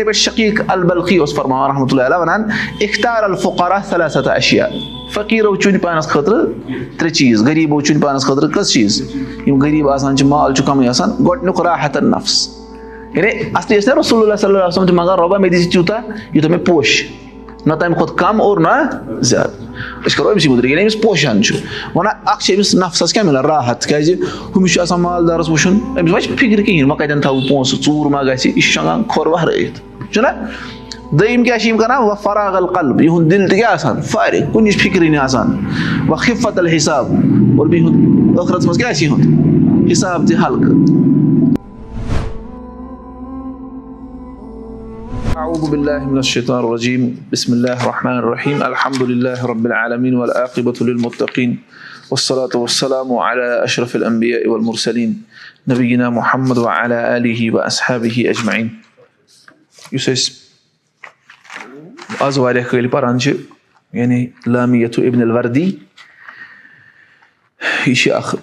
یِتھٕے پٲٹھۍ شقیٖق البلقی اوس فرماوان رحمتہ اللہ علیہ وَنان اِختار الفقرا صلاسط اشیا فقیٖرو چُنہِ پانَس خٲطرٕ ترٛےٚ چیٖز غریٖبو چُنہِ پانَس خٲطرٕ کٔژ چیٖز یِم غریٖب آسان چھِ مال چھُ کَمٕے آسان گۄڈٕنیُک راحتن نفس یعنی اَصلی ٲسۍ نا رسول اللہ صلی اللہ تہِ منٛگان رۄبا مےٚ دِژ تیوٗتاہ یوٗتاہ مےٚ پوشہِ نہ تَمہِ کھۄتہٕ کَم اور نہ زیادٕ أسۍ کَرو أمسٕے مُدرِ ییٚلہِ أمِس پوشان چھُ وَنان اکھ چھِ أمِس نفسَس کیاہ مِلان راحت کیازِ ہُمِس چھُ آسان مالدارَس وٕچھُن أمِس چھِ فِکرِ کِہینۍ وۄنۍ کَتٮ۪ن تھاوو پونٛسہٕ ژوٗر ما گژھِ یہِ چھُ شۄنٛگان کھۄر وَہرٲیِتھ دوٚیِم کیاہ چھِ یِم کران وۄنۍ فراغل قلب یِہُنٛد دِل تہِ کیاہ آسان فارغ کُنِچ فِکرِ بسم الله الرحمن الرحيم الحمد لله رب العالمين والعاقبة للمتقين والصلاة والسلام على أشرف الأنبياء والمرسلين نبينا محمد وعلى آله وأصحابه أجمعين یُس أسۍ آز واریاہ کٲلۍ پَران چھِ یعنی لامیتھُ اِبن الوردی یہِ چھِ اکھ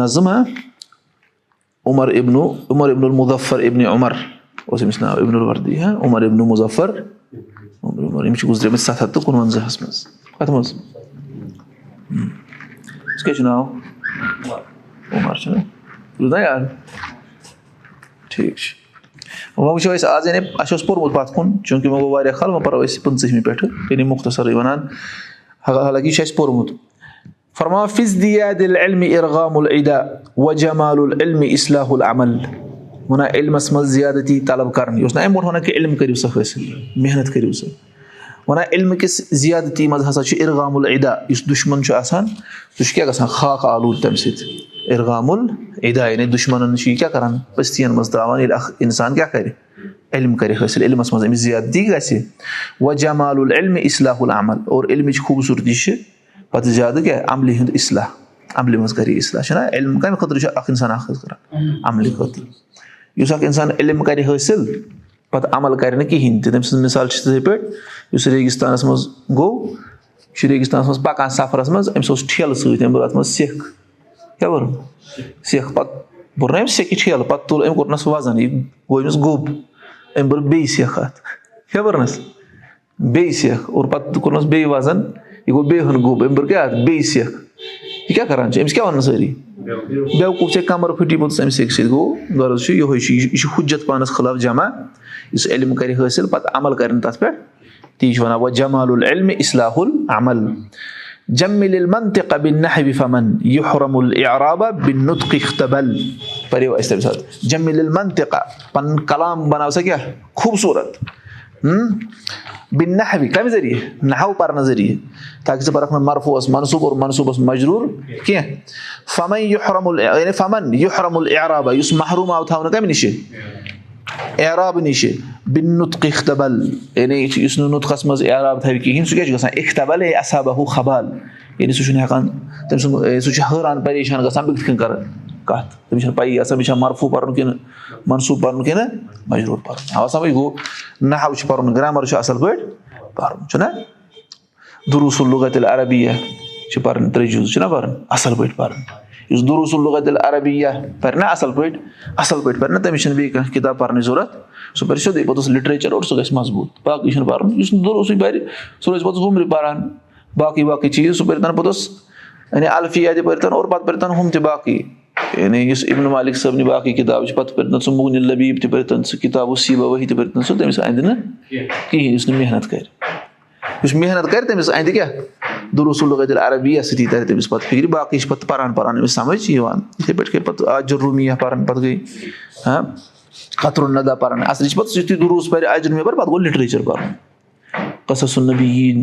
نظم ہا عمر اِبنو عمر ابن المُظفر ابنِ عمر اوس أمِس ناو اِبن الوردی ہا عمر ابن مُظفر عمر یِم چھِ گُزریمٕتۍ سَتھ ہَتھ تہٕ کُنوَنزاہَس منٛز کَتھ منٛز أمِس کیاہ چھُ ناو عمر چھُنہ روٗد نہ یاد ٹھیٖک چھُ وۄنۍ وٕچھو أسۍ آز یعنی اَسہِ اوس پوٚرمُت پَتھ کُن چوٗنٛکہِ وۄنۍ گوٚو واریاہ کھال وۄنۍ پَرو أسۍ پٕنٛژٕہمہِ پٮ۪ٹھٕ یعنی مُختصرٕے وَنان حالانکہِ یہِ چھُ اَسہِ پوٚرمُت فرما فِز دِیا علمِ اِرغام و جمال العلمِ اصلاح العمل وَنان علمَس منٛز زیادتی طلب کَرٕنۍ یہِ اوس نہ اَمہِ برونٛٹھ وَنان کہِ علم کٔرِو سا حٲصِل محنت کٔرِو سا وَنان علمہٕ کِس زیادتی منٛز ہسا چھُ اِرغام العدا یُس دُشمَن چھُ آسان سُہ چھُ کیاہ گژھان خاک آلوٗد تَمہِ سۭتۍ اِرغام العدا یعنی دُشمَنن چھُ یہِ کیاہ کران پٔستِین منٛز تراوان ییٚلہِ اکھ اِنسان کیاہ کرِ علم کَرِ حٲصِل علمَس منٛز أمِس زیادتی گژھِ و جمال العلمِ اصلاح العمل اور علمٕچ خوٗبصوٗرتی چھِ پَتہٕ زیادٕ کیاہ عملہِ ہُنٛد اصلاح عملہِ منٛز کَرِ اِصلاح چھُنہ علم کَمہِ خٲطرٕ چھُ اکھ اِنسان اکھ حظ کران عملہِ خٲطرٕ یُس اکھ اِنسان علم کَرِ حٲصِل پَتہٕ عمل کَرِ نہٕ کِہینۍ تہِ تٔمۍ سٕنٛز مِثال چھِ تِتھٕے پٲٹھۍ یُس ریگِستانَس منٛز گوٚو یہِ چھُ ریگِستانَس منٛز پَکان سَفرَس منٛز أمِس اوس ٹھیلہٕ سۭتۍ أمۍ بوٚر اَتھ منٛز سیٚکھ کیاہ بوٚر سیٚکھ پَتہٕ بوٚر نہ أمۍ سیٚکہِ ٹھیلہٕ پَتہٕ تُل أمۍ کوٚرنَس وَزَن یہِ گوٚو أمِس گوٚب أمۍ بٔر بیٚیہِ سیٚکھ اَتھ کیاہ بٔرنَس بیٚیہِ سیٚکھ اور پَتہٕ کوٚرنَس بیٚیہِ وَزَن یہِ گوٚو بیٚیہِ ہن گوٚب أمۍ بٔر کیاہ اَتھ بیٚیہِ سیٚکھ یہِ کیاہ کران چھِ أمِس کیاہ وَنان سٲری بیوقوٗف ژےٚ کَمر پھٕٹی پوٚتُس اَمہِ سیٚکہِ سۭتۍ گوٚو غرض چھُ یِہوے چھُ یہِ چھُ حُجت پانَس خٕلاف جمع. یُس علم کَرِ حٲصِل پَتہٕ عمل کَرِ نہٕ تَتھ پٮ۪ٹھ تی چھِ وَنان وۄنۍ جمال اصلاح العمل. جمِل من تہِ قبِل نہ فَمن یہِ حرم العرابا بِن نُطق اختبل. پَریو اَسہِ تَمہِ ساتہٕ جمِل منطقہ پَنُن کلام بَناو سا کیاہ خوٗبصوٗرت بِن نہوِ کَمہِ ذٔریعہٕ نہو پَرنہٕ ذٔریعہٕ تاکہِ ژٕ پَرکھ نہٕ مرفوٗس منصوٗب اور منصوٗبَس مجروٗر. کیٚنٛہہ فَمن یہِ حرم ال یعنی فَمن یہِ حرم العرابا یُس محروٗم آو تھاونہٕ کَمہِ نِش عرابہٕ نِش بِن نُطق اختبل. یعنی یُس نہٕ نُطقَس منٛز عراب تھاوِ کِہینۍ سُہ کیاہ چھُ گژھان اختبل اے اصابہ ہُہ خبال. یعنی سُہ چھُنہٕ ہٮ۪کان تٔمۍ سُنٛد سُہ چھُ حٲران پریشان گژھان بہٕ کِتھ کٔنۍ کَرٕ کَتھ تٔمِس چھَنہٕ پَیی آسان مرفوٗ پَرُن کِنہٕ منصوٗب پَرُن کِنہٕ مجروٗر پَرُن اَوا سَمجھ گوٚو نہو چھُ پَرُن گرٛامَر چھُ اَصٕل پٲٹھۍ پَرُن چھُنہ دُروٗسُل لُغت العربیہ چھِ پَرٕنۍ ترٛےٚ جُز چھِنہ پَرُن اَصٕل پٲٹھۍ پَرُن یُس دُروٗسُل لُغت العربیہ پَرِ نہ اَصٕل پٲٹھۍ اَصٕل پٲٹھۍ پَرِ نہ تٔمِس چھِنہٕ بیٚیہِ کانٛہہ کِتاب پَرنٕچ ضوٚرتھ سُہ پَرِ سیوٚدُے پوٚتُس لِٹریچَر اور سُہ گژھِ مضبوٗط باقٕے چھُنہٕ پَرُن یُس نہٕ دُروٗسٕے پَرِ سُہ روزِ پوٚتُس وُمرِ پَران باقٕے باقٕے چیٖز سُہ پٔرۍتَن پوٚتُس یعنی الفِیا تہِ پٔرۍتَن اور پَتہٕ پٔرۍتَن ہُم تہِ باقٕے یعنی یُس اِبن مالِک صٲبنہِ باقٕے کِتابہٕ چھِ پَتہٕ پٔرۍتَن سُہ مُغنہِ لبیٖب تہِ پٔرۍتَن سُہ کِتاب وسیٖبہ ؤحی تہِ پٔرۍتَن سُہ تٔمِس اَندِ نہٕ کِہیٖنۍ یُس نہٕ محنت کَرِ یُس محنت کَرِ تٔمِس اَندِ کیاہ دُروٗسُل لُغت عربیہ سۭتی تَرِ تٔمِس پَتہٕ فِکرِ باقٕے چھِ پَتہٕ پَران پَران أمِس سَمجھ یِوان یِتھٕے پٲٹھۍ گٔے پَتہٕ عجر روٗمیا پَران پَتہٕ گٔے ہاں قطرُ ندا پَران اَصلی چھِ پَتہٕ یُتھُے دُروٗس پَرِ عجر روٗمیا پَرِ پَتہٕ گوٚو لِٹریچَر پَرُن قصص النبیٖن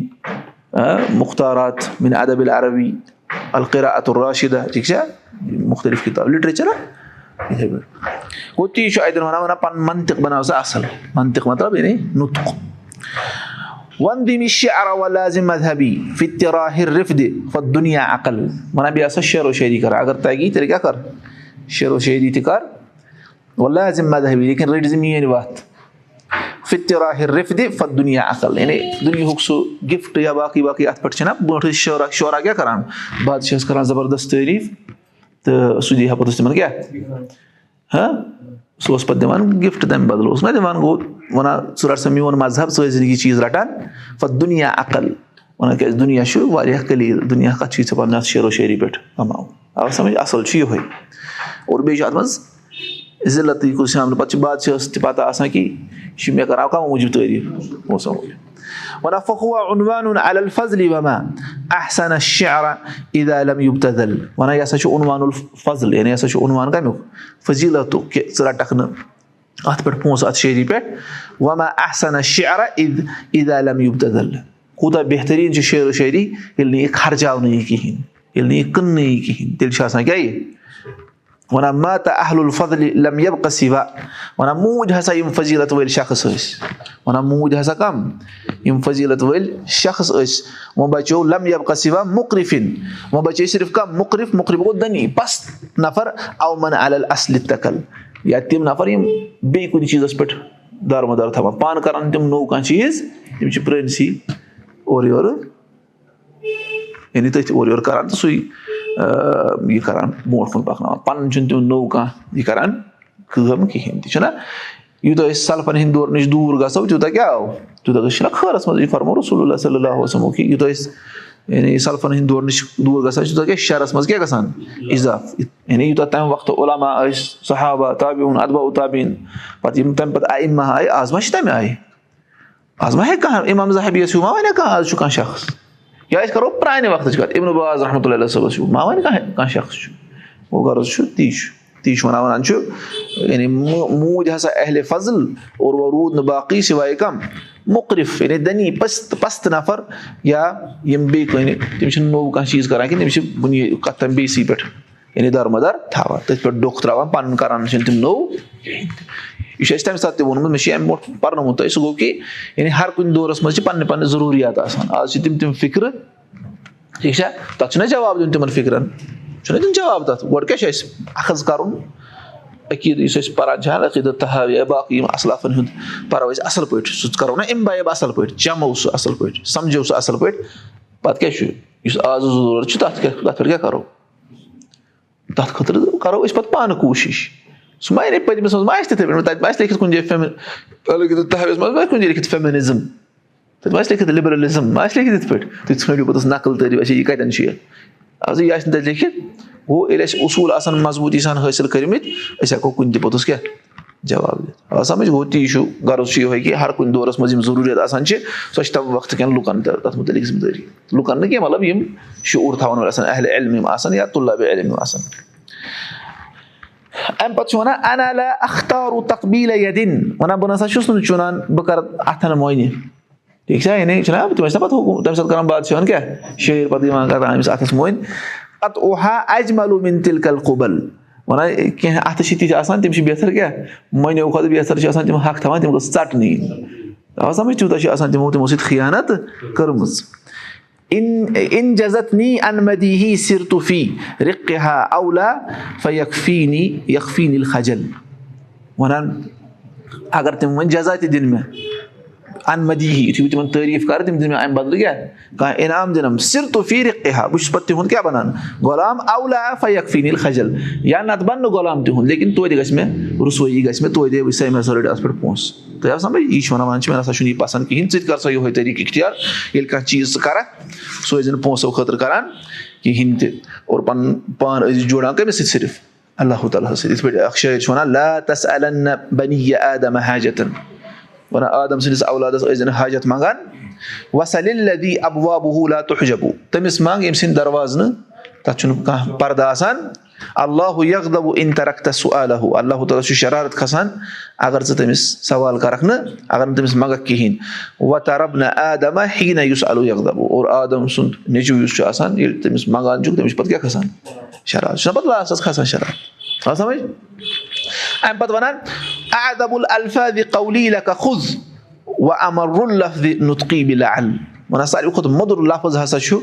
مُختارات مِن ادب العربی القرا اتُر راشِدہ ٹھیٖک چھا مُختٔلِف کِتاب لِٹریچَر یِتھٕے پٲٹھۍ گوٚو تی چھُ اَتٮ۪ن پَنُن مَنتِق بَناو سا اَصٕل مَنتِق مطلب یعنی نُطُق. وَندِ لازِم مذہبی رِفدِ دُنیا عقل وَنان بیٚیہِ شعرو شٲعری کَران اَگر تَگی تیٚلہِ کیاہ کَر شعرو شٲعری تہِ کَر وَ لازِم مذہبی لیکِن رٔٹۍ زِ میٲنۍ وَتھ فِتِراہِر رِفدِ فت دُنیا عقل یعنی دُنیہُک سُہ گِفٹ یا باقٕے باقٕے اَتھ پٮ۪ٹھ چھِنہ برونٛٹھ شورا شورا کیاہ کران بادشاہ ٲسۍ کران زَبردست تعٲریٖف تہٕ سُہ دی ہا پَتہٕ تِمن کیاہ سُہ اوس پَتہٕ دِوان گِفٹ تَمہِ بَدلہٕ اوس نہ دِوان گوٚو وَنان ژٕ رَٹ سا میون مذہب ژٕ ٲسۍ زِ نہٕ یہِ چیٖز رَٹان پَتہٕ دُنیا عقل وَنان کیازِ دُنیا چھُ واریاہ قلیٖل دُنیا کَتھ چھُے ژےٚ پَنُن اَتھ شیرو شٲعری پٮ۪ٹھ کَماو آو سَمجھ اَصٕل چھُ یِہوے اور بیٚیہِ چھُ اَتھ منٛز ضِلعتٕے کُس شامنہٕ پَتہٕ چھُ بادشاہَس تہِ پَتہ آسان کہِ یہِ چھُ مےٚ کَران کَمہِ موٗجوٗب تعٲریٖف وَنان وَنان یہِ ہسا چھُ عُنوان الفضل یعنی ہسا چھُ عُنوان کَمیُک فضیٖلتُک کہِ ژٕ رَٹکھ نہٕ اَتھ پٮ۪ٹھ پونٛسہٕ اَتھ شٲعری پٮ۪ٹھ وما احسن شعرا عیٖد عیٖد عالم یوٗبتل کوٗتاہ بہتریٖن چھِ شعر و شٲعری ییٚلہِ نہٕ یہِ خرچاونہٕ یی کِہینۍ ییٚلہِ نہٕ یہِ کٕننہٕ یی کِہینۍ تیٚلہِ چھُ آسان کیاہ یہِ وَنان ماتا اہل الفضلِ لم یب قصیٖبا وَنان موٗدۍ ہسا یِم فضیٖلت وٲلۍ شخص ٲسۍ وَنان موٗدۍ ہسا کَم یِم فضیٖلت وٲلۍ شخص ٲسۍ وۄنۍ بَچو لم یب قصیٖبا مُقرِفِن وۄنۍ بَچے صرف کَم مُقرِف مُقرِف گوٚو دٔنی پَست نفر اومن ال اصلہِ تقل یا تِم نفر یِم بیٚیہِ کُنہِ چیٖزَس پٮ۪ٹھ دارمدار تھاوان پانہٕ کران تِم نوٚو کانٛہہ چیٖز تِم چھِ پرٲنسٕے اورٕ یورٕ یعنی تٔتھۍ اورٕ یورٕ کران تہٕ سُے یہِ کران برونٛٹھ کُن پَکناوان پَنُن چھُنہٕ تِم نوٚو کانٛہہ یہِ کران کٲم کِہینۍ تہِ چھُنہ یوٗتاہ أسۍ سَلفن ہِنٛدۍ دورٕ نِش دوٗر گژھو تیوٗتاہ کیاہ آو تیوٗتاہ گژھِ چھُنہ خٲرَس منٛز یہِ فرمو رسول اللہ صلی اللہ وسلمو کہِ یوٗتاہ أسۍ یعنی سَلفن ہِنٛدۍ دورٕ نِش دوٗر چھُ تیوٗتاہ کیاہ شہرَس منٛز کیاہ گژھان اِضاف یعنی یوٗتاہ تَمہِ وقتہٕ علاما ٲسۍ صحابہ تابعوٗن ادبا اتابیٖن پَتہٕ یِم تَمہِ پَتہٕ آیہِ اِما آیہِ آز ما چھِ تَمہِ آیہِ آز ما ہیٚکہِ کانٛہہ اِمام زاہبیس ہیوٗ ما وَنہِ کانٛہہ آز چھُ کانٛہہ شخص یا أسۍ کَرو پرانہِ وقتٕچ کَتھ اِمن باز رحمتہ اللہ صٲبَس ہیوٗ ما وَنہِ کانٛہہ کانٛہہ شخص چھُ گوٚو غرض چھُ تی چھُ تی چھُ وَنان وَنان چھُ یعنی موٗدۍ ہسا اہلِ فضل اور وۄنۍ روٗد نہٕ باقٕے سِوایہِ کَم. مُقرِف یعنی دٔنی پٔست پَستہٕ نَفر. یا یِم بیٚیہِ کُنہِ تِم چھِنہٕ نوٚو کانٛہہ چیٖز کران کِہینۍ تِم چھِ بُنیٲدی کَتھ تام بیٚیہِ پٮ۪ٹھ یعنی دارمَدار تھاوان تٔتھۍ پٮ۪ٹھ ڈوٚکھ تراوان پَنُن کران چھِنہٕ تِم نوٚو کِہینۍ تہِ یہِ چھُ اَسہِ تَمہِ ساتہٕ تہِ ووٚنمُت مےٚ چھُ اَمہِ برونٛٹھ پَرنومُت تۄہہِ سُہ گوٚو کہِ یعنی ہر کُنہِ دورَس منٛز چھِ پَنٕنہِ پَنٕنہِ ضروٗریات آسان آز چھِ تِم تِم فِکرٕ ٹھیٖک چھا تَتھ چھُنہ جواب دیُن تِمن فِکرَن چھُنہ دیُن جواب تَتھ گۄڈٕ کیاہ چھُ اَسہِ اَخذ کَرُن عقیٖد یُس أسۍ پَران چھِ عقیٖدت یا باقٕے یِم اَصلافن ہُنٛد پَرو أسۍ اَصٕل پٲٹھۍ سُہ کَرو نہ اِمبایب اَصٕل پٲٹھۍ چَمو سُہ اَصٕل پٲٹھۍ سَمجو سُہ اَصٕل پٲٹھۍ پَتہٕ کیاہ چھُ یُس ضروٗرت چھُ تَتھ کیاہ تَتھ پٮ۪ٹھ کیاہ کَرو تَتھ خٲطرٕ کَرو أسۍ پَتہٕ پانہٕ کوٗشِش سُہ ما نیرِ پٔتمِس منٛز ما آسہِ تِتھٕے پٲٹھۍ تَتہِ ما آسہِ لیکھِتھ کُنہِ جایہِ منٛز ما کُنہِ جایہِ لیکھِتھ فیمِنِزٕم تَتہِ ما آسہِ لیکھِتھ لِبرَلِزٕم ما آسہِ لیکھِتھ یِتھ پٲٹھۍ تُہۍ ژھٲنٛڈِو پوٚتُس نقٕل تٲریٖف اَسہِ یہِ کَتٮ۪ن چھُ یہِ آز یہِ آسہِ نہٕ تَتہِ لیکھِتھ گوٚو ییٚلہِ اَسہِ اصوٗل آسان مضبوٗطی سان حٲصِل کٔرمٕتۍ أسۍ ہٮ۪کو کُنہِ تہِ پوٚتُس کیٛاہ جواب دِتھ آ سَمجھ گوٚو تی چھُ غرض چھُ یِہوے کہِ ہر کُنہِ دورَس منٛز یِم ضروٗریت آسان چھِ سۄ چھِ تَمہِ وقتہٕ کٮ۪ن لُکَن تہِ تَتھ مُتعلِق ذِمہٕ دٲری لُکَن نہٕ کینٛہہ مطلب یِم شعوٗر تھاوَن وٲلۍ آسان اہلِ علم آسان یا طلبہِ علم یِم آسان اَمہِ پَتہٕ چھُ وَنان وَنان بہٕ نسا چھُس نہٕ چُنان بہٕ کَرٕ اَتھن مۄنہِ ٹھیٖک چھا یعنی چھُنہ تِم ٲسۍ نہ پَتہٕ کران بادشاہَن کیاہ شٲعر پَتہٕ یِوان کران أمِس اَتھس مۄنۍ پَتہٕ اوہا اَجہِ ملوٗمِن تِل کَل قُبل وَنان کیٚنٛہہ اَتھٕ چھِ تِتھۍ آسان تِم چھِ بہتر کیاہ مۄنیو کھۄتہٕ بہتر چھِ آسان تِم حق تھاوان تِم گٔژھ ژَٹنہٕ آ سَمجھ تیوٗتاہ چھُ آسان تِمو تِمو سۭتۍ خیانت کٔرمٕژ اِن جزت نی اَنمدی ہی سِرتُفی رِقا اولا فیقفیٖنی تہِ مےٚ اَنمدی یِتھُے بہٕ تِمن تعٲریٖف کَرٕ تِم دِنۍ مےٚ اَمہِ بدلہٕ کیاہ کانٛہہ اِنعام دِنَم سِرتُفی رِقا بہٕ چھُس پَتہٕ تِہُنٛد کیاہ بَنان غلام اولا فیقفیٖن خجل یا نتہٕ نہٕ غلام تِہُنٛد لیکِن توتہِ گژھِ مےٚ رُسوٲیی گژھِ مےٚ توتہِ وٕچھ سا مےٚ رٔٹۍ اَتھ پٮ۪ٹھ پونٛسہٕ آو سَمجھ یہِ چھُ وَنان وَنان چھِ مےٚ نہ سا چھُنہٕ یہِ پَسنٛد کِہینۍ ژٕ تہِ کر سا یِہوے طریٖقہٕ اِختِیار ییٚلہِ کانٛہہ چیٖز ژٕ کَرکھ سُہ ٲسۍ زَن پونٛسو خٲطرٕ کران کِہینۍ تہِ اور پَنُن پان ٲسۍ جوڑان کٔمِس سۭتۍ صرف اللہ تعالیٰ ہَس سۭتۍ یِتھ پٲٹھۍ اکھ شٲعر چھُ وَنان وَنان عادم سٕنٛدِس اولادَس ٲسۍ زَن حاجت منٛگان وسلی ابوا بہوٗلا تُحجبوٗ تٔمِس منٛگ ییٚمہِ سٕنٛدۍ دروازٕ نہٕ تَتھ چھُنہٕ کانٛہہ پردٕ آسان اللہُ یکدبوٗ اِن عالہ اللہ تعالیٰ چھُ شرارت کھسان اَگر ژٕ تٔمِس سوال کَرکھ نہٕ اَگر نہٕ تٔمِس منٛگکھ کِہینۍ وَترب نہ یُس الو یکدبوٗ اور عادم سُنٛد نیٚچوٗ یُس چھُ آسان ییٚلہِ تٔمِس منٛگان چھُکھ تٔمِس چھُ پَتہٕ کیاہ کھسان شرارت چھُنہ پَتہٕ لاسٹَس کھسان شرارت آ سَمجھ اَمہِ پَتہٕ وَنان عادبُل الفاظ قولی لکھا کھُز وَ امر لفظِ نُتقی بِلا ال وَنان ساروی کھۄتہٕ موٚدُر لفظ ہسا چھُ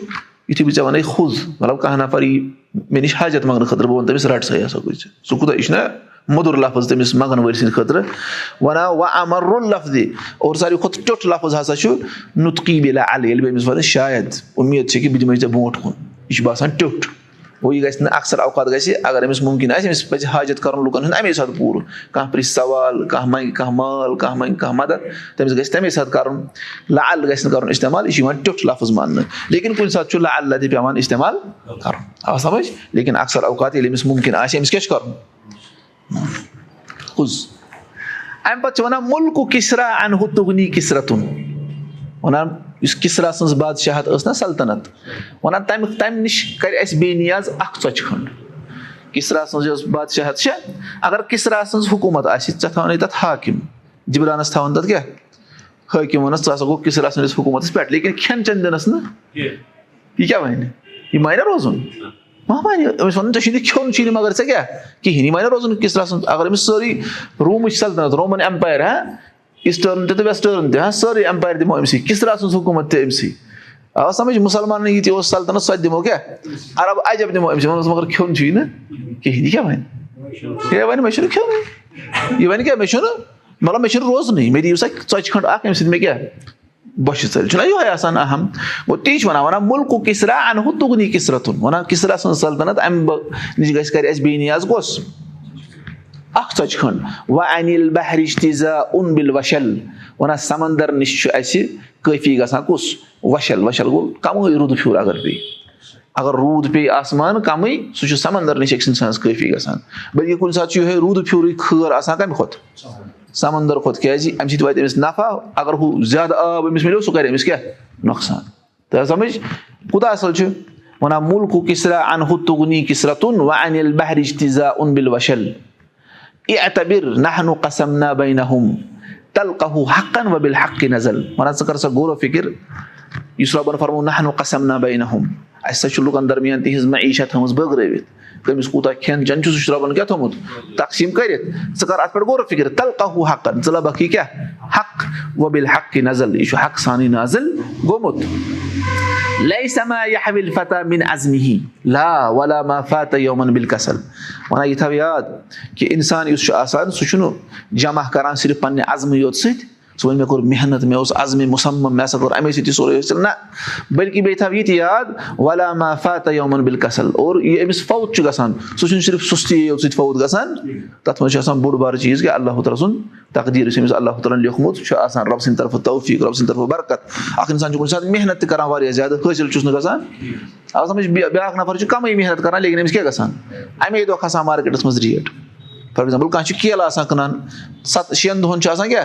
یِتھُے بہٕ ژےٚ وَنَے کھُز مطلب کانٛہہ نفر یی مےٚ نِش حاجت منٛگنہٕ خٲطرٕ بہٕ وَنہٕ تٔمِس رَٹ سا یہِ ہسا گٔژھِتھ سُہ کوٗتاہ یہِ چھُنہ موٚدُر لفظ تٔمِس منٛگَن وٲلۍ سٕنٛدِ خٲطرٕ وَنان وَ اَمر لفظِ اور ساروی کھۄتہٕ ٹیوٚٹھ لفظ ہسا چھُ نُتقی بِلا ال ییٚلہِ بہٕ أمِس وَنہٕ شاید اُمید چھِ کہِ بہٕ دِمَے ژےٚ برونٛٹھ کُن یہِ چھُ باسان ٹیوٚٹھ گوٚو یہِ گژھِ نہٕ اَکثر اوقات گژھِ اَگر أمِس مُمکِن آسہِ أمِس پَزِ حاجت کَرُن لُکن ہُند اَمے ساتہٕ پوٗرٕ کانٛہہ پرژھِ سوال کانٛہہ منگہِ کانٛہہ مال کانٛہہ منگہِ کانٛہہ مدد تٔمِس گژھِ تَمے ساتہٕ کَرُن لل گژھِ نہٕ کَرُن اِستعمال یہِ چھُ یِوان ٹیوٚٹھ لفظ ماننہٕ لیکِن کُنہِ ساتہٕ چھُ لل تہِ پیٚوان اِستعمال کَرُن آ سَمجھ لیکِن اَکثر اوقات ییٚلہِ أمِس مُمکِن آسہِ أمِس کیاہ کَرُن اَمہِ پَتہٕ چھِ وَنان مُلکُک کِسرا اَنہُ تُگنی کِسرتُن وَنان یُس کِسرا سٕنٛز بادشاہت ٲس نہ سلطنت وَنان تَمیُک تَمہِ نِش کرِ اَسہِ بیٚیہِ نِیاز اکھ ژۄچہِ کھنٛڈ۔ کِسرا سٕنٛز یۄس بادشاہت چھےٚ اَگر کِسرا سٕنٛز حکوٗمت آسہِ ژےٚ تھاونے تَتھ حاکِم۔ جبرانَس تھاوان تَتھ کیاہ؟ حٲکِم ووٚنُس ژٕ ہسا گوٚو کِسرا سٕنٛدِس حکوٗمتَس پٮ۪ٹھ۔ لیکِن کھٮ۪ن چٮ۪ن دِنَس نہٕ یہِ کیاہ وَنہِ؟ یہِ مانہِ روزُن۔ ما مانہِ أمِس وَنُن ژےٚ چھُے نہٕ کھیوٚن چھُے نہٕ مَگر ژےٚ کیاہ؟ کِہینۍ یہِ مانہِ روزُن کِسرا سٕنٛز۔ اَگر أمِس سٲرٕے روٗمٕچ سلطنت رومَن ایمپایر ایٖسٹٲرٕن تہِ تہٕ ویسٹٲرٕن تہِ ہا سٲرٕے ایمپایر دِمو أمسٕے کِسرا سٕنٛز حکوٗمت تہِ أمسٕے آ سَمجھ مُسلمانن یہِ تہِ اوس سلطنت سۄ تہِ دِمو کیاہ عرب عجب دِمو أمسٕے وَنس مَگر کھیوٚن چھُے نہٕ کِہینۍ یہِ کیاہ وَنہِ ہے وَنہِ مےٚ چھُنہٕ کھیوٚنُے یہِ وَنہِ کیاہ مےٚ چھُنہٕ مطلب مےٚ چھُنہٕ روزنٕے مےٚ دِیِو سا ژۄچہِ کھنٛڈ اکھ اَمہِ سۭتۍ مےٚ کیاہ بۄچھِ ژَلہِ چھُنہ یِہوے آسان اَہم گوٚو تی چھُ وَنان وَنان مُلکُک کِسرا اَنہٕ ہُہ تُگنی کِسرتُن وَنان کِسرا سٕنٛز سلطنت اَمہِ نِش گژھِ کَرِ اَسہِ بیٚیہِ نِیاز کۄس اکھ ژۄچہِ کھنٛڈ وَ اَنِل بہرِش تیٖزا اُن بِل وَشل وَنان سَمندر نِش چھُ اَسہِ کٲفی گژھان کُس وَشل وَشل. گوٚو کَمٕے روٗدٕ پھیوٗر اَگر پیٚیہِ اَگر روٗد پیٚیہِ آسمان کَمٕے سُہ چھُ سَمندر نِش سٕنٛدِ سٕنٛز کٲفی گژھان بٔلکہِ کُنہِ ساتہٕ چھُ یِہوے روٗدٕ پھیوٗرٕے خٲر آسان کَمہِ کھۄتہٕ سَمندر کھۄتہٕ کیازِ اَمہِ سۭتۍ واتہِ أمِس نفع اَگر ہُہ زیادٕ آب أمِس مِلیو سُہ کرِ أمِس کیاہ نۄقصان تہٕ سَمجھ کوٗتاہ اَصٕل چھُ وَنان مُلکُک کِسرا اَنہُ تُگنی کِسرتُن وَ اَنِل بہرِش تیٖزا اُن بِل وَشل اِبِر نہنُ قسم نہ بینہ ہُم تل کہوٗ حقن وبِل حقہِ نظل وَنان ژٕ یُس رۄبن فرمو نہنُ قسم نہ بینہ ہُم اَسہِ ہسا چھُ لُکن درمیان تِہنٛز تھٲومٕژ بٲگرٲوِتھ کٔمِس کوٗتاہ کھٮ۪ن چٮ۪ن چھُ سُہ چھُ رۄبن کیاہ تھومُت تقسیٖم کٔرِتھ ژٕ کر اَتھ پٮ۪ٹھ غورو فِکر ژٕ لبکھ یہِ چھُ حق سانٕے نازل گوٚمُت وَنان یہِ تھاو یاد کہِ اِنسان یُس چھُ آسان سُہ چھُنہٕ جمع کران صرف پَنٕنہِ عزمٕے یوت سۭتۍ ژٕ وَن مےٚ کوٚر محنت مےٚ اوس عزمہِ مُسمم مےٚ ہسا کوٚر اَمے سۭتۍ یہِ سورُے حٲصِل نہ بٔلکہِ بیٚیہِ تھاو یہِ تہِ یاد ولاما فاتح یومن بِل کسل اور یہِ أمِس فوت چھُ گژھان سُہ چھُنہٕ صرف سُستی یوت سۭتۍ فوت گژھان تَتھ منٛز چھُ آسان بوٚڑ بارٕ چیٖز کہِ اللہ تعالیٰ سُنٛد یُس أمِس اللہ تعالیٰ ہن لیوٗکھمُت چھُ آسان رۄب سٕنٛدِ طرفہٕ توفیٖق رۄب سٕنٛدِ طرفہٕ برکت۔ اکھ اِنسان چھُ کُنہِ ساتہٕ محنت تہِ کران واریاہ زیادٕ حٲصِل چھُس نہٕ گژھان بیاکھ نفر چھُ کَمٕے محنت کران لیکِن أمِس کیاہ گژھان اَمے دۄہ کھسان مارکیٹس منٛز ریٹ فار ایٚگزامپٕل کانٛہہ چھُ کیلہٕ آسان کٕنان سَتھ شٮ۪ن دۄہَن چھُ آسان کیاہ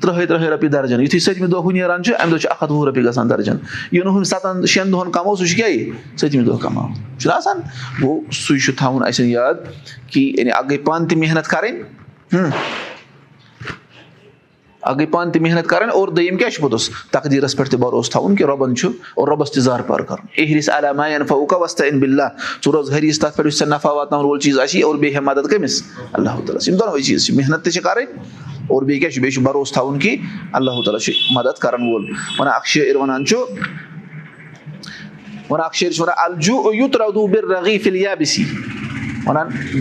تٕرٛہے تٕرٛہے رۄپیہِ درجن یِتھُے سٔتمہِ دۄہ ہُہ نیران چھُ اَمہِ دۄہ چھُ اکھ ہَتھ وُہ رۄپیہِ گژھان درجن یہِ نہٕ ہُم سَتَن شٮ۪ن دۄہَن کَمو سُہ چھُ کیاہ سٔتمہِ دۄہ کَماو چھُنہ آسان گوٚو سُے چھُ تھاوُن اَسہِ یاد کہِ یعنی اکھ گٔے پانہٕ تہِ محنت کَرٕنۍ اکھ گٔے پانہٕ تہِ محنت کَرٕنۍ اور دوٚیِم کیاہ چھُ پوٚتُس تقدیٖرَس پٮ۪ٹھ تہِ بروسہٕ تھاوُن کہِ رۄبَن چھُ اور رۄبَس تہِ زار پار کَرُن احرِس علیٰ فوکا وستا اِن بِلّہ ژٕ روز حریٖص تَتھ پٮ۪ٹھ یُس ژےٚ نفع واتناوُن وول چیٖز آسی اور بیٚیہِ ہے مدد کٔمِس اللہ تعالیٰ یِم دۄنوَے چیٖز چھِ محنت تہِ چھِ کَرٕنۍ اور بیٚیہِ کیاہ چھُ بیٚیہِ چھُ بروسہٕ تھاوُن کہِ اللہ تعالیٰ چھُ مدد کرن وول وَنان چھُ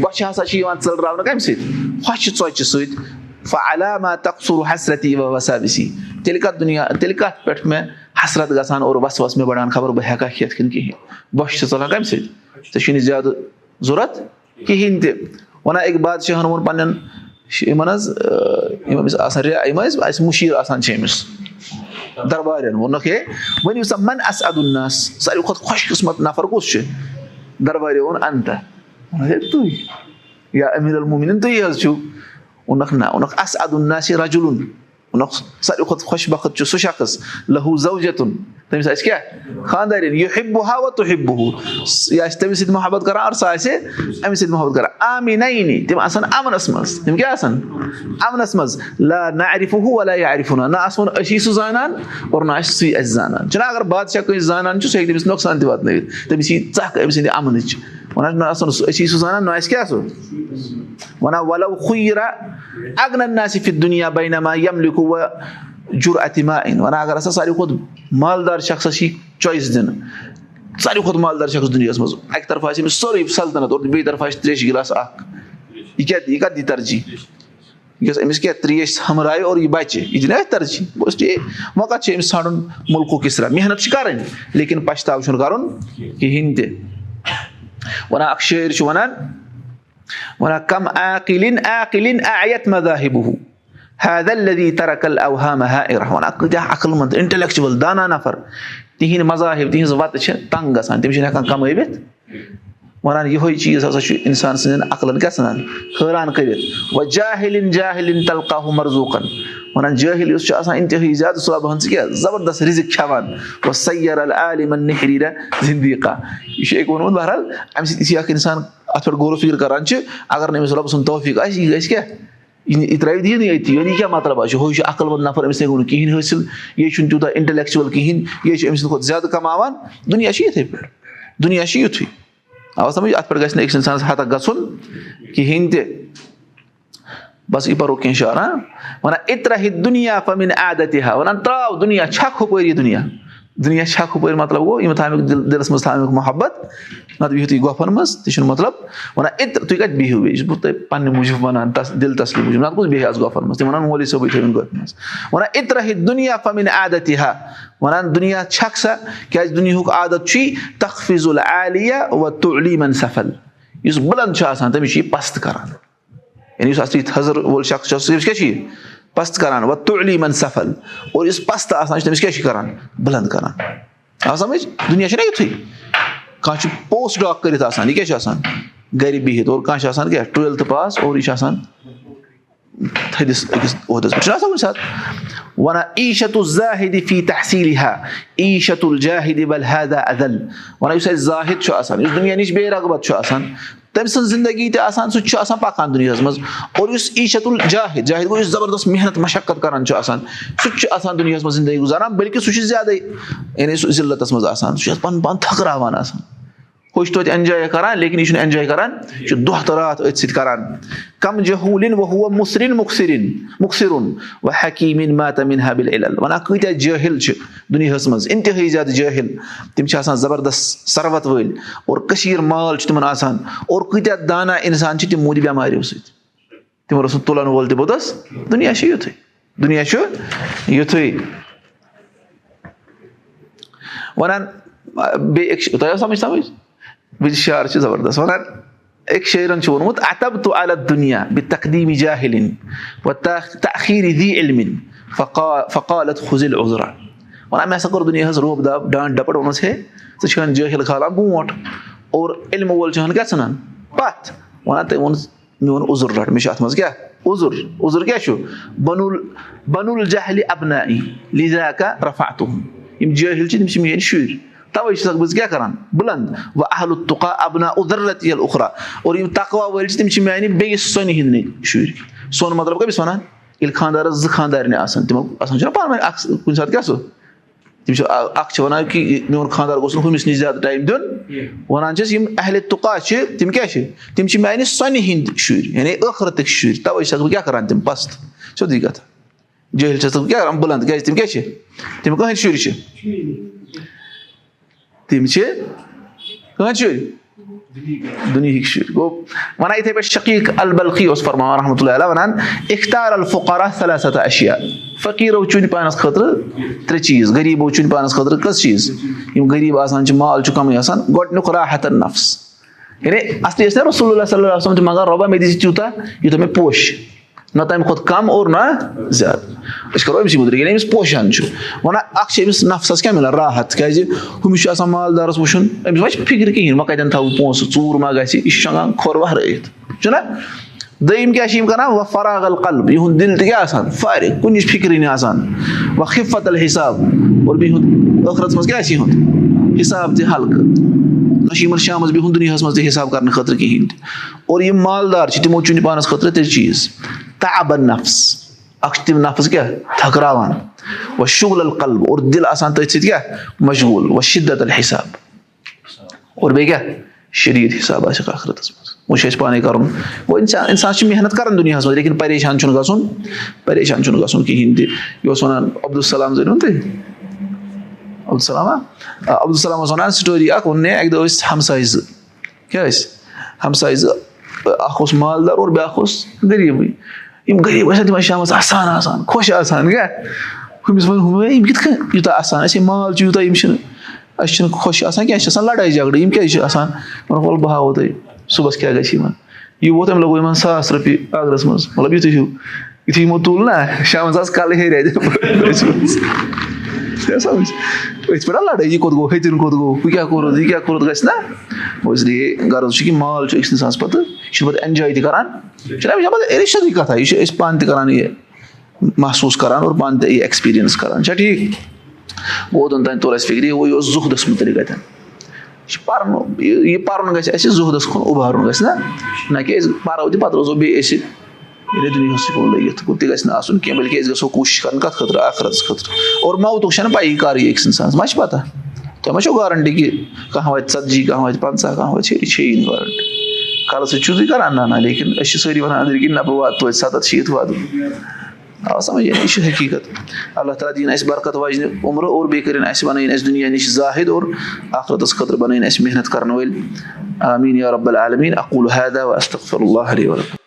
بۄچھِ ہسا چھِ یِوان ژٔلراونہٕ کَمہِ سۭتۍ ہۄچھِ ژۄچہِ سۭتۍ تقصوٗر حسرتی وسا بِسی تیٚلہِ کَتھ دُنیا تیٚلہِ کَتھ پٮ۪ٹھ مےٚ حسرت گژھان اور وَس وَس مےٚ بَڑان خبر بہٕ ہٮ۪کا کھٮ۪تھ کِنہٕ کِہینۍ بۄچھِ چھِ ژَلان کَمہِ سۭتۍ ژےٚ چھُے نہٕ زیادٕ ضوٚرتھ کِہینۍ تہِ وَنان أکۍ بادشاہن ووٚن پَنٕنٮ۪ن یِمن حظ یِم أمِس آسان یِم ٲسۍ اَسہِ مُشیٖر آسان چھِ أمِس دربارٮ۪ن ووٚنُکھ ہے ؤنِو سا من اَس ادُناس ساروی کھۄتہٕ خۄش قٕسمت نفر کُس چھُ دربارِ ووٚن اَنتہ ہے تُہۍ یا امیٖر الموٗمِن تُہۍ حظ چھِو ووٚنُکھ نہ ووٚنُکھ اَس ادُناس رجُلُن ووٚنُکھ ساروی کھۄتہٕ خۄش بخت چھُ سُہ شخص؟ لہوٗ زوجتُن تٔمِس آسہِ کیاہ خاندارٮ۪ن یہِ ہِبہٕ ہاوا تہٕ ہِبہٕ ہُہ یہِ تٔمِس سۭتۍ محبت کران اور سُہ آسہِ أمِس سۭتۍ محبت کران آمی نَیی تِم آسن اَمنس منٛز تِم کیاہ آسن اَمنس منٛز لا نہ عرفُ ہُہ ولا یہِ عرفُنا نہ أسی سُہ زانان اور نہ آسہِ سُے اَسہِ زانان چھُنہ اَگر بادشاہ کٲنٛسہِ زانان چھُ سُہ تٔمِس نۄقصان تہِ واتنٲیِتھ تٔمِس یی ژکھ أمۍ سٕنٛدِ اَمنٕچ وَنان نہ آسان سُہ أسی سُہ زانان نہ آسہِ کیاہ سُہ وَنان وَلو خُیرا اَگنن نہ فِت دُنیا بینما جُر اتِما أنۍ وَنان اَگر ہسا ساروی کھۄتہٕ مالدار شخصس یی چویِس دِنہٕ ساروی کھۄتہٕ مالدار شخص دُنیاہَس منٛز اَکہِ طرفہٕ آسہِ أمِس سورُے سلطنت اور بیٚیہِ طرفہٕ آسہِ تریشہِ گِلاس اکھ یہِ کیاہ یہِ کَتھ دی ترجی. یۄس أمِس کیاہ تریش ہمراے اور یہِ بَچہِ یہِ دِنہ اَتھ ترجی. بوٗز ٹھیٖک وۄنۍ کَتھ چھُ أمِس ژھانڈُن مُلکُک کِسرا. محنت چھِ کَرٕنۍ لیکِن پَشتاو چھُنہٕ کَرُن کِہینۍ تہِ وَنان اکھ شٲعر چھُ وَنان آیت کۭتیاہ عقل منٛد اِنٹلیکچُوَل دانا نفر. تِہِنٛدۍ مذاہِب تِہِنٛز وَتہٕ چھِ تنٛگ گژھان تِم چھِنہٕ ہٮ۪کان کَمٲوِتھ وَنان یِہوے چیٖز ہسا چھُ اِنسان سٕنٛدٮ۪ن عقلن کیاہ ژھٕنان حٲران کٔرِتھ جاہِلِن جاہِلِن تلکاہُ مرضوٗقن وَنان جٲہِل یُس چھُ آسان اِنتِہٲیی زیادٕ صٲبہن ژٕ کیاہ زَبردست رِزِق کھٮ۪وان زِندگی یہِ چھُ أکۍ ووٚنمُت بہرحال اَمہِ سۭتۍ یُتھُے اکھ اِنسان اَتھ پٮ۪ٹھ غورو فِکر کران چھِ اَگر نہٕ أمِس رۄبہٕ سُنٛد توفیٖق آسہِ یہِ گژھِ کیاہ یہِ ترٛاوِ دیٖنٕے أتی یعنی کیاہ مطلب آسہِ ہُہ چھُ عقل منٛد نفر أمِس ہیٚکو نہٕ کِہینۍ حٲصِل یہِ چھُنہٕ تیوٗتاہ اِنٹلیکچُوَل کِہینۍ یہِ چھُ أمۍ سٕنٛدِ کھۄتہٕ زیادٕ کَماوان دُنیا چھِ یِتھٕے پٲٹھۍ دُنیا چھِ یِتھُے آو سَمجھ اَتھ پٮ۪ٹھ گژھِ نہٕ أکِس اِنسانَس ہَتَکھ گژھُن کِہینۍ تہِ بَس یہِ پَرو کیٚنٛہہ شعرا وَنان اِترا دُنیا پَمِن عادتہِ ہا وَنان تراو دُنیا چھکھ ہُپٲرۍ یہِ دُنیا دُنیا چھکھ ہُپٲرۍ مطلب گوٚو یِم تھاوکھ دِل دِلَس منٛز تھاوکھ محبت نَتہٕ بِہِو تُہۍ گۄپھن منٛز تہِ چھُنہٕ مطلب وَنان اِتر تُہۍ کَتہِ بِہِو بیٚیہِ چھُس بہٕ تۄہہِ پَنٕنہِ موٗجوٗب وَنان دِل تسلی موٗجوٗب نَتہٕ کُس بیٚہہِ آز گۄپھن منٛز تِم وَنان مولوی صٲبٕے تھٲوِنۍ گۄپھِ منٛز وَنان اِترا دُنیا پَمِن عادتہِ ہا وَنان دُنیا چھکھ سا کیازِ دُنیہُک عادت چھُے تخفیٖض العالیہ و تُعلیٖمن سفل۔ یُس بُلند چھُ آسان تٔمِس چھُ یہِ پَست کران۔ یعنی یُس اَصلی تھزر وول شخص چھُ تٔمِس کیاہ چھُ یہِ پَست کران وَ تُعلیٖمن سفل اور یُس پَستہٕ آسان چھُ تٔمِس کیاہ چھُ کران بُلند کران آ سَمجھ دُنیا چھُنہ یِتھُے کانٛہہ چھُ پوسٹ ڈاک کٔرِتھ آسان یہِ کیاہ چھُ آسان گرِ بِہِتھ اور کانٛہہ چھُ آسان کیاہ ٹُویلتھٕ پاس اور یہِ چھُ آسان یُس اَسہِ زاہِد چھُ آسان یُس دُنیا نِش بے رغبت چھُ آسان تٔمۍ سٕنٛز زندگی تہِ آسان سُہ تہِ چھُ آسان پَکان دُنیاہَس منٛز اور یُس ایٖشت الجاہِد جاہِد گوٚو یُس زَبردست محنت مَشقت کران چھُ آسان سُہ تہِ چھُ آسان دُنیاہَس منٛز زندگی گُزاران؟ بٔلکہِ سُہ چھُ زیادَے یعنی سُہ ضِلتَس منٛز آسان سُہ چھُ اَتھ پَنُن پان تھٔکراوان آسان ہُہ چھُ توتہِ اٮ۪نجاے کران لیکِن یہِ چھُنہٕ اٮ۪نجاے کران یہِ چھُ دۄہ تہٕ راتھ أتھۍ سۭتۍ کران کَم جہوٗلِن وُہ مُصرِن مُخصِرِن مُخصِرُن وَ وَنان کۭتیاہ جٲہِل چھِ دُنیاہَس منٛز اِنتِہٲیی زیادٕ جٲہِل تِم چھِ آسان زَبردست سَروَت وٲلۍ اور کٔشیٖر مال چھُ تِمن آسان اور کۭتیاہ دانا اِنسان چھِ تِم موٗدۍ بٮ۪ماریو سۭتۍ تِمن اوس نہٕ تُلن وول تہِ پوٚتُس دُنیا چھُ یِتھُے دُنیا چھُ یِتھُے وَنان بیٚیہِ تۄہہِ آسو سَمجھ سَمجھ بہٕ شعر چھُ زَبردست وَنان أکۍ شٲعرَن چھُ ووٚنمُت اَتب تخیٖری دی علمِن فقالت عُزرا وَنان مےٚ ہسا کوٚر دُنیاہَس روب دَب ڈانٛٹ ڈَپَٹ ووٚنُس ہے ژٕ چھُہن جٲہِل کھالان برونٛٹھ اور علمہٕ وول چھُ کیاہ ژھٕنان پَتھ وَنان تٔمۍ ووٚن میون عُزُر رَٹ مےٚ چھُ اَتھ منٛز کیاہ عُزُر عُزُر کیاہ چھُ یِم جٲہِل چھِ تِم چھِ میٲنۍ شُرۍ تَوے چھُسکھ بہٕ کیاہ کران بُلند وۄنۍ اہل تُقا اَبنا اُدرت یل اُخرا اور یِم تقوا وٲلۍ چھِ تِم چھِ میانہِ بیٚیِس سۄنہِ ہِنٛدۍ شُرۍ سۄن مطلب کٔمِس وَنان ییٚلہِ خاندارَس زٕ خاندارنہِ آسان تِمن آسان چھُنہ پانہٕ ؤنۍ اکھ کُنہِ ساتہٕ کیاہ سُہ تِم چھِ اکھ چھِ وَنان کہِ میون خاندار گوٚژھ نہٕ ہُمِس نِش زیادٕ ٹایم دیُن وَنان چھِس یِم اہلِ تُقا چھِ تِم کیاہ چھِ تِم چھِ میانہِ سۄنہِ ہِنٛدۍ شُرۍ یعنی ٲخرتٕکۍ شُرۍ تَوے چھَس بہٕ کیاہ کران تِم پَست سیٚودُے کَتھ جٲہِل چھَس بہٕ کیاہ کران بُلند کیازِ تِم کیاہ چھِ تِم کٕہٕنٛدۍ شُرۍ چھِ تِم چھِ کٕہٕنٛدۍ شُرۍ دُنہِکۍ شُرۍ گوٚو وَنان یِتھٕے پٲٹھۍ شقیٖق البلقی اوس فرماوان رحمتہ اللہ وَنان اِختار اشیا فقیٖرو چُنہِ پانَس خٲطرٕ ترٛےٚ چیٖز غریٖبو چُنہِ پانَس خٲطرٕ کٔژ چیٖز یِم غریٖب آسان چھِ مال چھُ کَمٕے آسان گۄڈٕنیُک راحتن نفس یعنی اَصلی ٲسۍ نا رسول اللہ صلی اللہ وسلم تہِ منٛگان رۄبا مےٚ دِژ تیوٗتاہ یوٗتاہ مےٚ پوشہِ نہ تَمہِ کھۄتہٕ کَم اور نہ زیادٕ أسۍ کَرو أمسٕے مُدرِ ییٚلہِ أمِس پوشان چھُ وَنان اکھ چھِ أمِس نفسَس کیاہ مِلان راحت کیازِ ہُمِس چھُ آسان مالدارَس وٕچھُن أمِس ما چھِ فِکرِ کِہینۍ وۄنۍ کَتٮ۪ن تھاوو پونٛسہٕ ژوٗر ما گژھِ یہِ چھُ شۄنٛگان کھۄر وَہرٲیِتھ چھُنہ دوٚیِم کیاہ چھِ یِم کران وۄنۍ فراغل قلب یِہُنٛد دِل تہِ کیاہ آسان فارغ کُنِچ فِکرِ نہٕ آسان وۄنۍ حِفت الحِساب اور بِہُن ٲخرَس منٛز کیاہ آسہِ یِہُنٛد حِساب تہِ ہلکہٕ نہ چھُ یِمن شامَس بِہُن دُنیاہَس منٛز تہِ حِساب کرنہٕ خٲطرٕ کِہینۍ تہِ اور یِم مالدار چھِ تِمو چُنہِ پانَس خٲطرٕ تیٚلہِ چیٖز تابن نفس اکھ چھِ تِم نفس کیاہ تھکراوان وۄنۍ شُگل القلب اور دِل آسان تٔتھۍ سۭتۍ کیاہ مشغوٗل. وۄنۍ شِدت الحِساب. اور بیٚیہِ کیاہ شریٖد حِساب. آسٮ۪کھ آخرتس منٛز وۄنۍ چھُ اَسہِ پانے کَرُن گوٚو اِنسان اِنسان چھُ محنت کران دُنیاہَس منٛز لیکِن پریشان چھُنہٕ گژھُن پریشان چھُنہٕ گژھُن کِہینۍ تہِ یہِ اوس وَنان عبدالسلام زٲنِوُن تُہۍ عبدالسلامہ عبدالسلام اوس وَنان سٹوری اکھ مےٚ اَکہِ دۄہ ٲسۍ ہمساے زٕ کیاہ ٲسۍ ہمساے زٕ اکھ اوس مالدار اور بیاکھ اوس غریٖبٕے یِم غریٖب ٲسۍ تِم ٲسۍ شامَس اَسان خۄش آسان کیاہ ہُمِس وَن ہُم یِم کِتھ کٔنۍ یوٗتاہ اَسان اَسے مال چھُ یوٗتاہ یِم چھِنہٕ اَسہِ چھِنہٕ خۄش آسان کینٛہہ اَسہِ چھِ آسان لڑٲے جگڑٕ یِم کیازِ چھِ آسان وَنکھ وَلہٕ بہٕ ہاوو تۄہہِ صُبحس کیاہ گژھِ یِمن یہِ ووت أمۍ لوگو یِمن ساس رۄپیہِ اگرس منٛز مطلب یِتُے ہیوٗ یِتھُے یِمو تُل نہ شامَس آسہٕ کَلہٕ ہیٚرِ یہِ کیاہ کوٚرُتھ یہِ گژھِ نہ اس لیے غرض چھُ کہِ مال چھُ أکِس اِنسانَس پَتہٕ یہِ چھُ پَتہٕ اٮ۪نجاے تہِ کران چھُنہ یہِ چھِ پَتہٕ رِشتٕچ کَتھا یہِ چھِ أسۍ پانہٕ تہِ کران یہِ محسوٗس کران اور پانہٕ تہِ یہِ ایٚکٕسپیٖرینٕس کران چھا ٹھیٖک اوٚتن تانۍ توٚر اَسہِ فِکرِ یہِ اوس زُہدَس مُتعلِق اَتٮ۪ن یہِ چھُ پَرُن یہِ پَرُن گژھِ اَسہِ زُہدَس کُن اُبارُن گژھِ نہ نہ کہِ أسۍ پَرو تہِ پَتہٕ روزو بیٚیہِ أسۍ لٔگِتھ تہِ گژھِ نہٕ آسُن کینٛہہ بٔلکہِ أسۍ گژھو کوٗشِش کَرٕنۍ کَتھ خٲطرٕ آخرَتَس خٲطرٕ اور موتُک چھَنہٕ پَیی کَر یی أکِس اِنسانَس ما چھِ پَتہ تۄہہِ ما چھو گارَنٹی کہِ کانٛہہ واتہِ ژَتجی کانٛہہ واتہِ پنٛژاہ کانٛہہ واتہِ شیٚیہِ چھے نہٕ گارَنٹی کَلہٕ سۭتۍ چھُو تُہۍ کَران نہ نہ لیکِن أسۍ چھِ سٲری وَنان أنٛدرۍ کِنۍ نہ بہٕ واتہٕ توتہِ سَتَتھ شیٖتھ واتہٕ بہٕ آ سَمجھ یہِ چھِ حقیٖقت اللہ تعالیٰ دِیِن اَسہِ برکت واجنہِ عُمرٕ اور بیٚیہِ کٔرِنۍ اَسہِ بَنٲیِن اَسہِ دُنیا نِش زاہِد اور آخرَتَس خٲطرٕ بَنٲیِن اَسہِ محنت کَرَن وٲلۍ آمیٖن یا رۄب العالمیٖن اقوٗل حیدا استغفر اللہ علیہ وَسلم